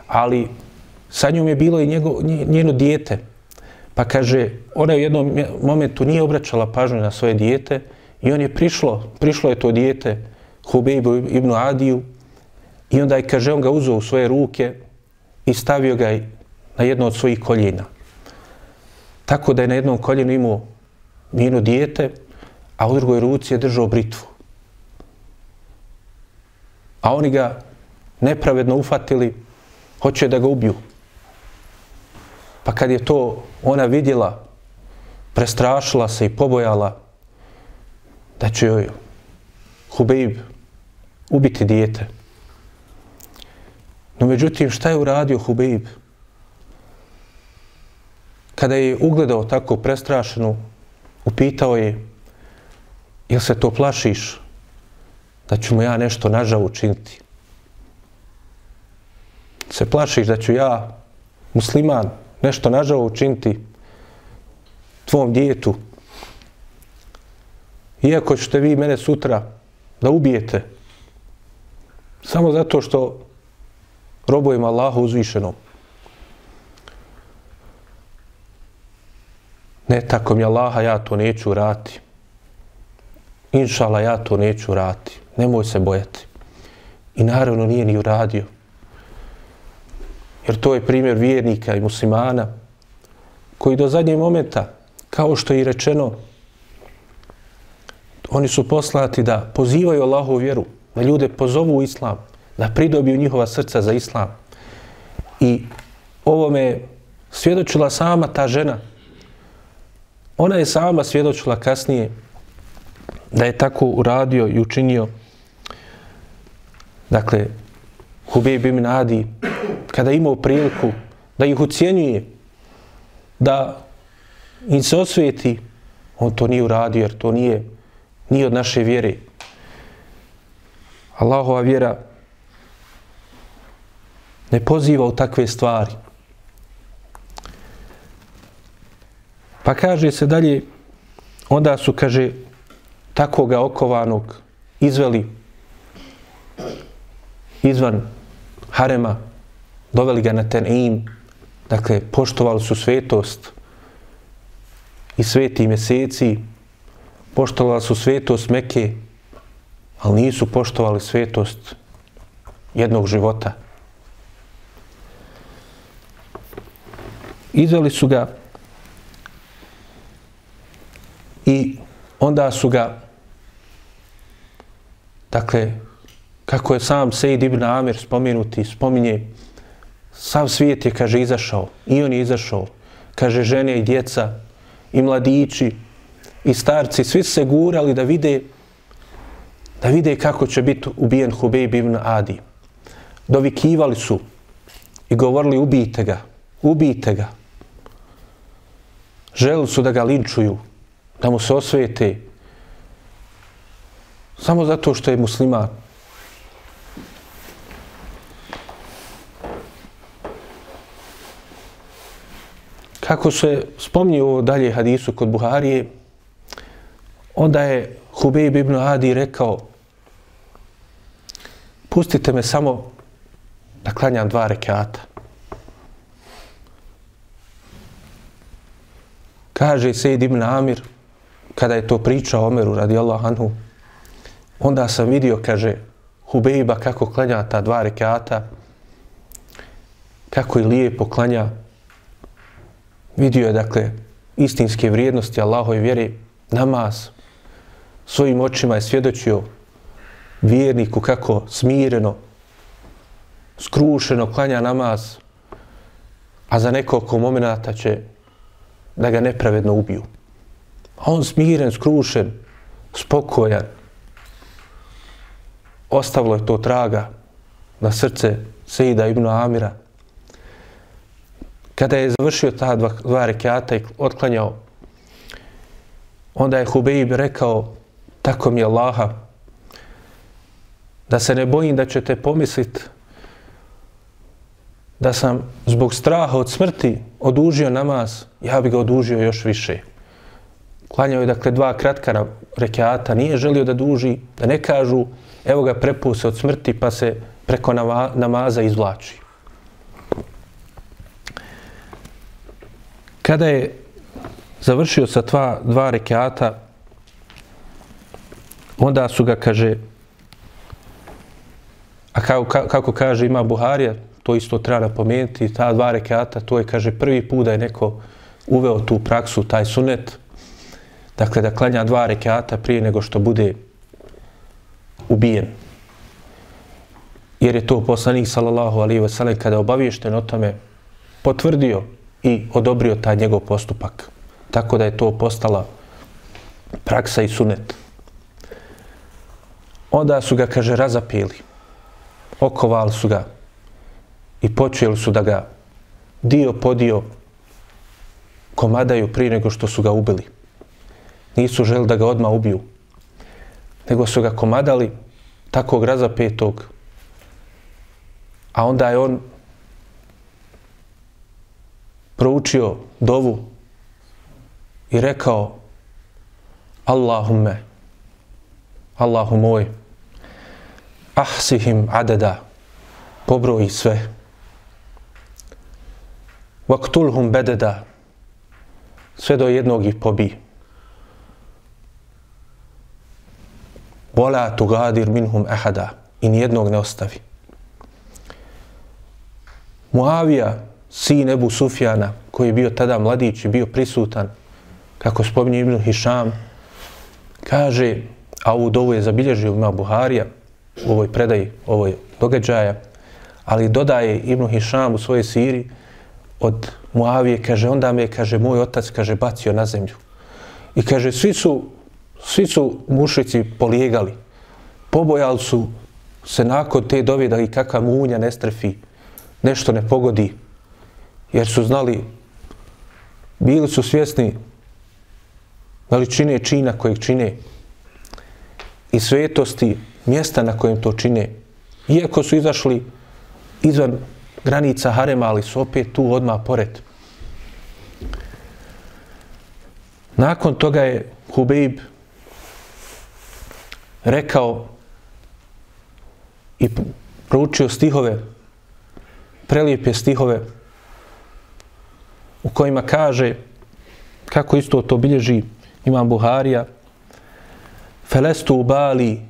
ali sa njom je bilo i njego, njeno dijete. Pa kaže, ona je u jednom momentu nije obraćala pažnju na svoje dijete i on je prišlo, prišlo je to dijete Hubeibu ibn Adiju i onda je, kaže, on ga uzeo u svoje ruke i stavio ga na jedno od svojih koljena. Tako da je na jednom koljenu imao njeno dijete, a u drugoj ruci je držao britvu. A oni ga nepravedno ufatili, hoće da ga ubiju. Pa kad je to ona vidjela, prestrašila se i pobojala da će joj Hubeib ubiti dijete. No međutim, šta je uradio Hubeib? Kada je ugledao tako prestrašenu, upitao je, jel se to plašiš da ću mu ja nešto nažao učiniti? Se plašiš da ću ja, musliman, nešto nažao učiniti tvom djetu? Iako ćete vi mene sutra da ubijete, samo zato što robujem Allahu uzvišenom. Ne, tako mi Allaha, ja to neću rati. Inšala, ja to neću rati. Nemoj se bojati. I naravno nije ni uradio. Jer to je primjer vjernika i muslimana koji do zadnjeg momenta, kao što je i rečeno, oni su poslati da pozivaju Allahu vjeru, da ljude pozovu u islam, da pridobiju njihova srca za islam. I ovo me svjedočila sama ta žena. Ona je sama svjedočila kasnije da je tako uradio i učinio. Dakle, Hubej bin Adi, kada imao priliku da ih ucijenjuje, da im se osvijeti, on to nije uradio jer to nije, nije od naše vjere. Allahova vjera ne poziva u takve stvari. Pa kaže se dalje, onda su, kaže, takoga okovanog izveli izvan harema, doveli ga na ten im, dakle, poštovali su svetost i sveti mjeseci, poštovali su svetost Meke, ali nisu poštovali svetost jednog života. Izveli su ga i onda su ga dakle kako je sam Sejid ibn Amir spomenuti, spominje sav svijet je, kaže, izašao i on je izašao, kaže, žene i djeca i mladići i starci, svi se gurali da vide da vide kako će biti ubijen Hubejb ibn Adi. Dovikivali su i govorili ubijte ga, ubijte ga. Želi su da ga linčuju, da mu se osvete. samo zato što je musliman. Kako se spomni u dalje hadisu kod Buharije, onda je Hubejb ibn Adi rekao pustite me samo da klanjam dva rekata. Kaže Sejid ibn Amir, kada je to pričao Omeru radi Allah anhu, onda sam vidio, kaže, Hubejba kako klanja ta dva rekata kako je lijepo klanja. Vidio je, dakle, istinske vrijednosti Allahove vjere, namaz. Svojim očima je svjedočio vjerniku kako smireno, skrušeno klanja namaz, a za nekoliko momenta će da ga nepravedno ubiju. A on smiren, skrušen, spokojan. Ostavilo je to traga na srce Sejida ibn Amira. Kada je završio ta dva, dva rekiata i otklanjao, onda je Hubeib rekao, tako mi je Allaha, da se ne bojim da ćete pomisliti da sam zbog straha od smrti odužio namaz, ja bi ga odužio još više. Klanjao je dakle dva kratka rekiata, nije želio da duži, da ne kažu, evo ga prepuse od smrti pa se preko namaza izvlači. Kada je završio sa dva, dva rekiata, onda su ga, kaže, a kako, kako kaže ima Buharija, to isto treba napomenuti, ta dva rekata, to je, kaže, prvi put da je neko uveo tu praksu, taj sunet, dakle, da klanja dva rekata prije nego što bude ubijen. Jer je to poslanik, sallallahu alaihi ve sallam, kada je obaviješten o tome, potvrdio i odobrio taj njegov postupak. Tako da je to postala praksa i sunet. Onda su ga, kaže, razapili. Okovali su ga i počeli su da ga dio po dio komadaju prije nego što su ga ubili. Nisu želi da ga odma ubiju. Nego su ga komadali takvog razapetog. A onda je on proučio dovu i rekao Allahumme, Allahu moj, ahsihim adada, pobroji sve. Vaktulhum bededa, sve do jednog ih pobi. Vola tugadir minhum ehada, i nijednog ne ostavi. Muavija, sin Ebu Sufjana, koji je bio tada mladić i bio prisutan, kako spominje Ibn Hišam, kaže, a ovu dovu je zabilježio ima Buharija u ovoj predaji, ovoj događaja, ali dodaje Ibn Hišam u svojoj siri od Muavije, kaže, onda me, kaže, moj otac, kaže, bacio na zemlju. I kaže, svi su, svi su mušici polijegali. Pobojali su se nakon te dove da i kakva munja ne strefi, nešto ne pogodi, jer su znali, bili su svjesni veličine čina kojeg čine i svetosti mjesta na kojem to čine. Iako su izašli izvan granica harema, ali su opet tu odmah pored. Nakon toga je Hubeib rekao i proučio stihove, prelijepe stihove u kojima kaže kako isto to bilježi imam Buharija felestu u bali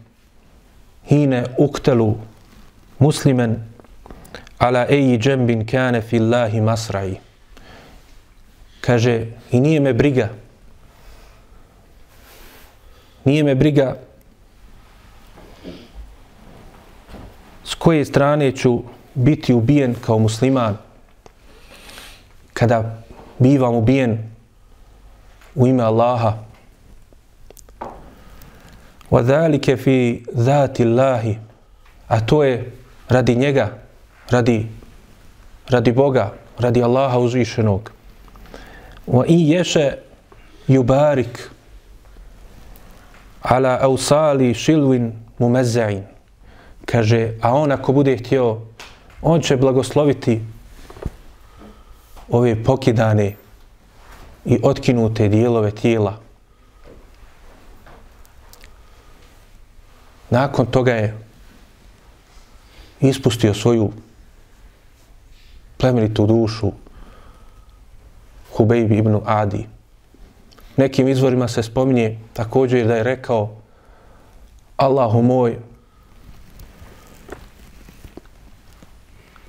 hine uktelu muslimen ala eji džembin kane fillahi masraji kaže i nije me briga nije me briga s koje strane ću biti ubijen kao musliman kada bivam ubijen u ime Allaha. Wa dhalike fi zati Allahi. A to je radi njega, radi, radi Boga, radi Allaha uzvišenog. Wa i ješe yubarik ala ausali šilvin mumezzain. Kaže, a on ako bude htio, on će blagosloviti ove pokidane i otkinute dijelove tijela. Nakon toga je ispustio svoju plemenitu dušu Hubejb ibn Adi. Nekim izvorima se spominje također da je rekao Allahu moj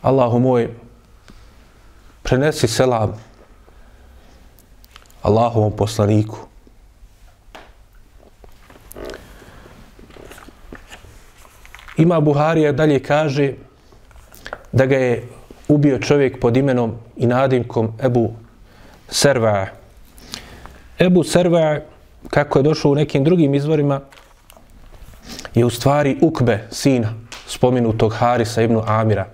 Allahu moj prenesi selam Allahovom poslaniku. Ima Buharija dalje kaže da ga je ubio čovjek pod imenom i nadimkom Ebu Serva. Ebu Serva, kako je došao u nekim drugim izvorima, je u stvari Ukbe, sina spominutog Harisa ibn Amira.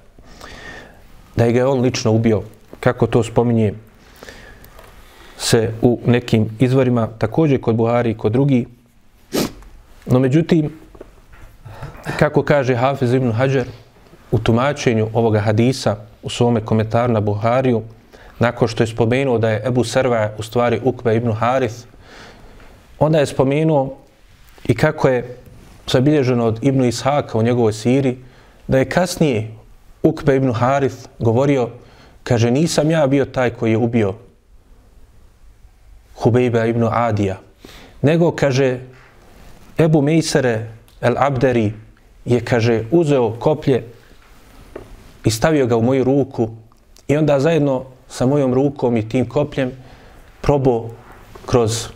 Da je ga on lično ubio, kako to spominje se u nekim izvorima, također kod Buhari i kod drugi. No međutim, kako kaže Hafiz ibn Hajar u tumačenju ovoga hadisa u svome komentaru na Buhariju, nakon što je spomenuo da je Ebu Serva u stvari Ukve ibn Harith, onda je spomenuo i kako je zabilježeno od Ibn Ishaka u njegovoj siri, da je kasnije Ukbe ibn Harith govorio, kaže, nisam ja bio taj koji je ubio Hubejba ibn Adija, nego, kaže, Ebu Mejsere el Abderi je, kaže, uzeo koplje i stavio ga u moju ruku i onda zajedno sa mojom rukom i tim kopljem probao kroz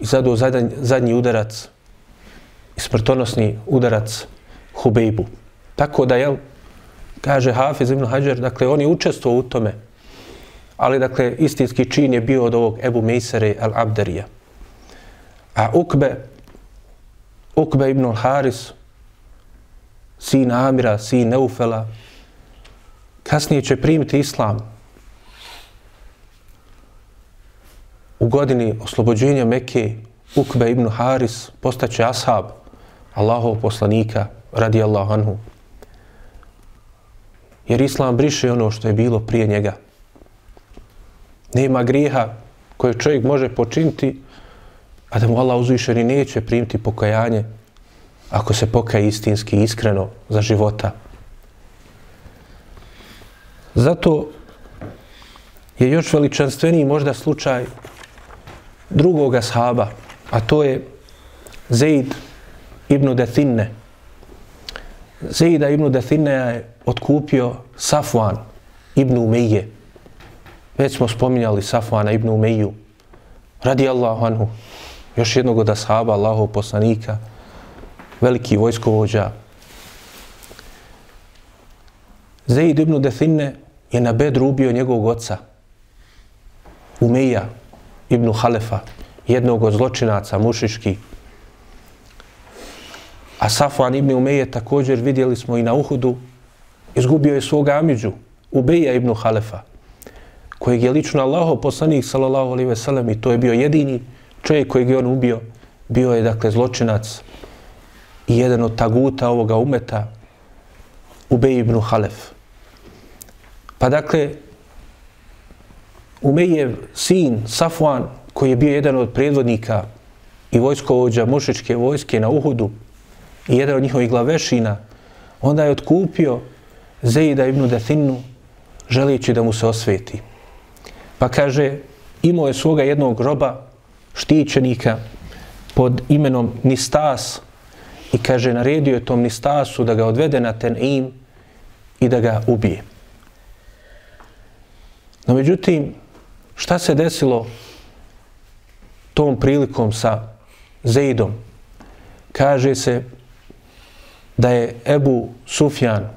i zaduo zadnji udarac i smrtonosni udarac Hubeibu. Tako da, jel, kaže Hafiz ibn Hajar, dakle, on je učestvo u tome, ali, dakle, istinski čin je bio od ovog Ebu Mejsere al-Abdarija. A Ukbe, Ukbe ibn Haris, sin Amira, sin Neufela, kasnije će primiti islam u godini oslobođenja Mekke, Ukbe ibn Haris postaće ashab, Allahov poslanika radi Allahu anhu. Jer Islam briše ono što je bilo prije njega. Nema grijeha koje čovjek može počiniti, a da mu Allah uzvišeni neće primiti pokajanje ako se pokaje istinski i iskreno za života. Zato je još veličanstveniji možda slučaj drugoga sahaba, a to je Zaid ibn Dethinne. Zaida ibn Dethinne je otkupio Safwan ibn Umeije. Već smo spominjali Safwana ibn Umeiju. Radi Allahu anhu. Još jednog od ashaba, Allahov poslanika, veliki vojskovođa. Zaid ibn Dethinne je na bedru ubio njegovog oca. Umeja ibn Halefa, jednog od zločinaca mušiški. A Safvan ibn Umeje također vidjeli smo i na Uhudu, izgubio je svoga amiđu, Ubeja ibn Halefa, kojeg je lično Allaho poslanik, sallallahu alaihi veselem, i to je bio jedini čovjek kojeg je on ubio, bio je, dakle, zločinac i jedan od taguta ovoga umeta, Ubej ibn Halef. Pa dakle, Umejev sin, Safwan, koji je bio jedan od predvodnika i vojskovođa mušičke vojske na Uhudu, i jedan od njihovih glavešina, onda je otkupio Zejda ibn Dathinu želijeći da mu se osveti. Pa kaže, imao je svoga jednog groba, štićenika, pod imenom Nistas i kaže, naredio je tom Nistasu da ga odvede na ten im i da ga ubije. No međutim, šta se desilo tom prilikom sa Zeidom? Kaže se, da je Ebu Sufjan,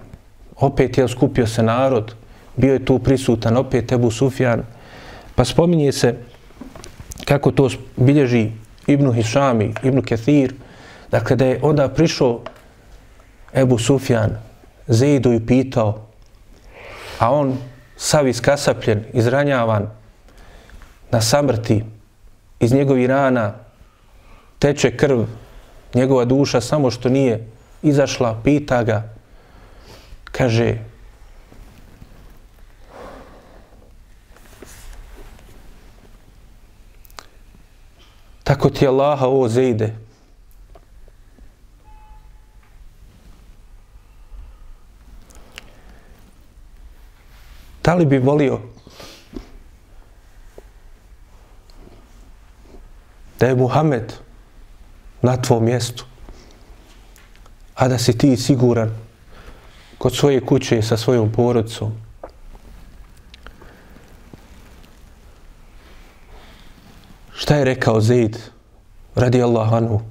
opet je skupio se narod, bio je tu prisutan, opet Ebu Sufjan, pa spominje se kako to bilježi Ibnu Hišami, Ibnu Kethir, dakle da je onda prišao Ebu Sufjan Zeidu i pitao, a on sav iskasapljen, izranjavan, na samrti, iz njegovih rana teče krv, njegova duša samo što nije izašla, pita ga, kaže, tako ti Allaha ovo zejde. Da li bi volio da je Muhammed na tvom mjestu, a da si ti siguran kod svoje kuće sa svojom porodicom. Šta je rekao Zaid radi Allahanu? anhu?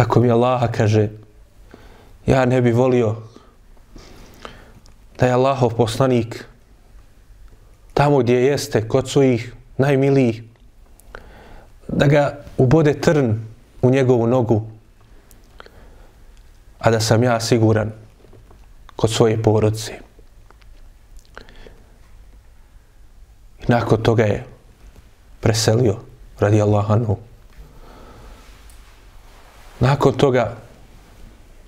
Tako mi Allaha kaže, ja ne bi volio da je Allahov poslanik tamo gdje jeste, kod svojih najmilijih, da ga ubode trn u njegovu nogu, a da sam ja siguran kod svoje porodce. I nakon toga je preselio radi Allahanu. Nakon toga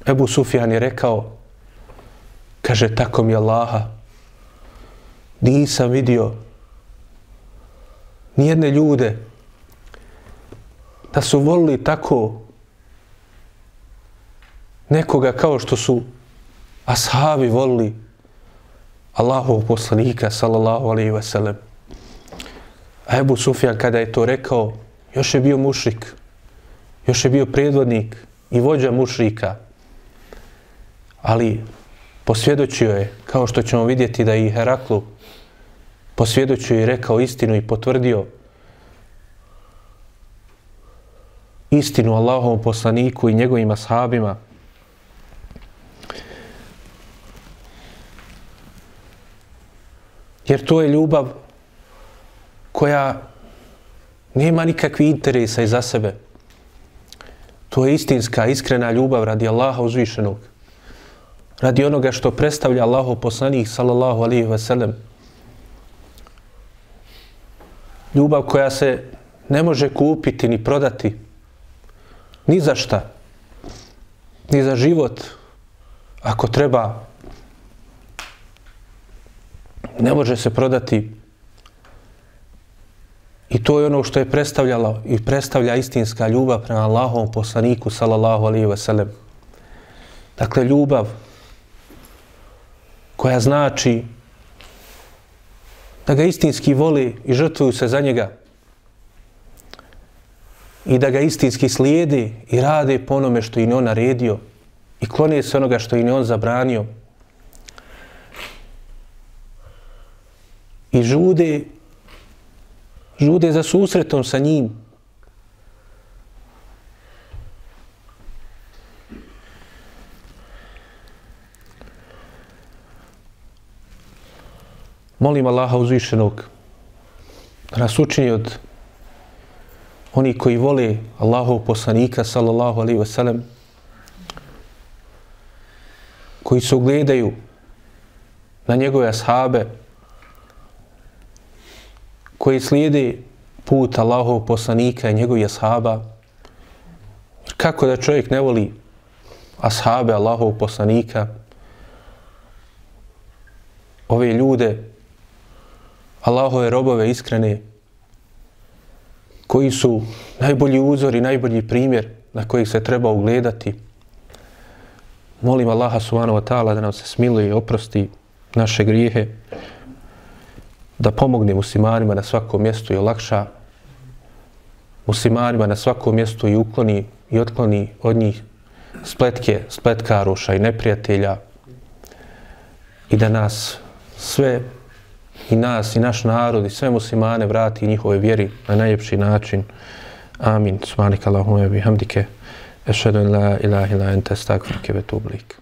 Ebu Sufjan je rekao, kaže, tako mi Allaha, nisam vidio nijedne ljude da su volili tako nekoga kao što su ashabi volili Allahov poslanika, sallallahu alaihi wa sallam. A Ebu Sufjan kada je to rekao, još je bio mušrik, još je bio predvodnik i vođa mušrika, ali posvjedočio je, kao što ćemo vidjeti da i Heraklu posvjedočio i rekao istinu i potvrdio istinu Allahovom poslaniku i njegovim ashabima. Jer to je ljubav koja nema nikakvi interesa iza sebe. To je istinska, iskrena ljubav radi Allaha uzvišenog. Radi onoga što predstavlja Allahov poslanik, sallallahu alihi wasallam. Ljubav koja se ne može kupiti ni prodati. Ni za šta. Ni za život. Ako treba, ne može se prodati I to je ono što je predstavljalo i predstavlja istinska ljubav prema Allahovom poslaniku, sallallahu alaihi ve sellem. Dakle, ljubav koja znači da ga istinski voli i žrtvuju se za njega i da ga istinski slijedi i rade po onome što im on naredio i klone se onoga što im on zabranio i žude Znači, žude za susretom sa njim. Molim Allaha uzvišenog da nas učini od oni koji vole Allahov poslanika sallallahu alaihi wa sallam koji se ugledaju na njegove ashabe koji slijedi put Allahov poslanika i njegovih ashaba. Kako da čovjek ne voli ashabe Allahov poslanika, ove ljude, Allahove robove iskrene, koji su najbolji uzor i najbolji primjer na kojih se treba ugledati. Molim Allaha subhanahu wa ta'ala da nam se smiluje i oprosti naše grijehe da pomogne muslimanima na svakom mjestu i olakša muslimanima na svakom mjestu i ukloni i otkloni od njih spletke, spletkaruša i neprijatelja i da nas sve i nas i naš narod i sve muslimane vrati njihove vjeri na najljepši način. Amin. Subhanika Allahumma bihamdike. Ešhedu en la ilaha illa ente ve vetublik.